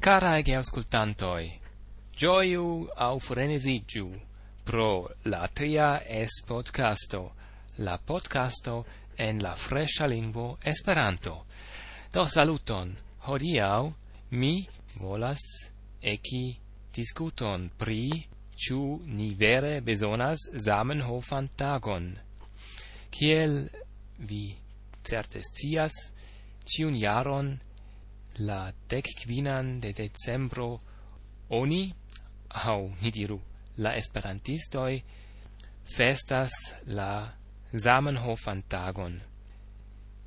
Cara ege auscultantoi, gioiu au frenesigiu pro la tria es podcasto, la podcasto en la fresca lingvo Esperanto. Do saluton, hodiau mi volas eki discuton pri ciu ni vere besonas Zamenhofan tagon. Kiel vi certes cias, ciun jaron la deccvinan de decembro oni, au ni diru, la esperantistoi, festas la Zamenhofan tagon.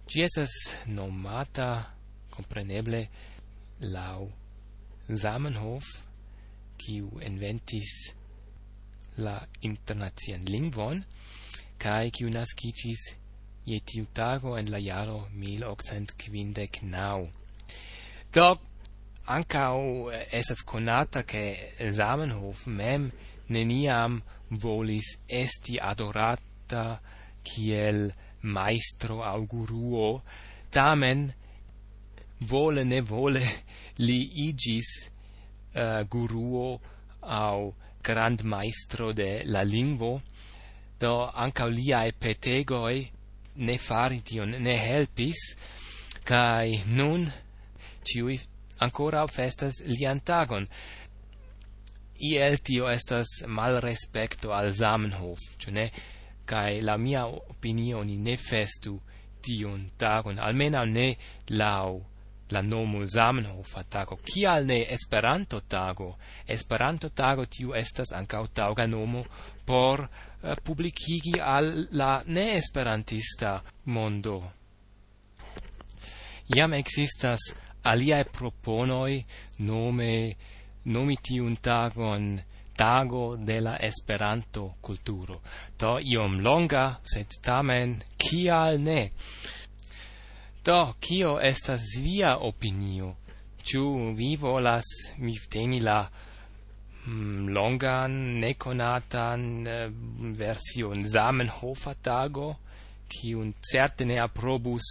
Ci esas nomata, compreneble, lau Zamenhof, kiu inventis la internacian lingvon, cae kiu nascicis je tiu tago en la jaro 1859. Do, ancau eh, esat conata che Zamenhof mem neniam volis esti adorata kiel maestro auguruo, tamen vole ne vole li igis uh, guruo au grand maestro de la lingvo, do ancau liae petegoi ne fari tion, ne helpis, kai nun ciui ancora festas lian tagon. Iel tio estas mal respecto al Zamenhof, ĉu ne? Kaj la mia opinio ni ne festu tion tagon, almena ne lau la nomo Zamenhof tago. Cial ne Esperanto tago? Esperanto tago tiu estas ancau tauga nomo por uh, publikigi al la ne-esperantista mondo. Iam existas aliae proponoi nome nomiti un tagon tago de la Esperanto culturo. Do iom longa, sed tamen kial ne? Do, kio estas via opinio? Ĉu vi volas mi teni la mm, longan, nekonatan eh, version Zamenhofa tago, kiun certe ne aprobus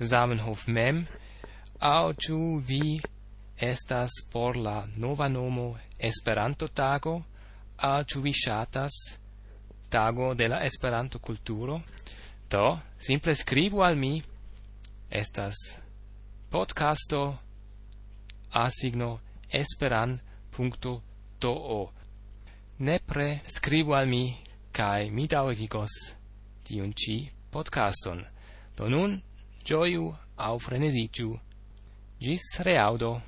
Zamenhof mem? au ciu vi estas por la nova nomo Esperanto tago, au ciu vi shatas tago de la Esperanto culturo, do simple scribu al mi, estas podcasto asigno esperan.to. Nepre scribu al mi, cae mi daurigos tiun ci podcaston. Do nun, gioiu au frenesigiu Gis reaudo.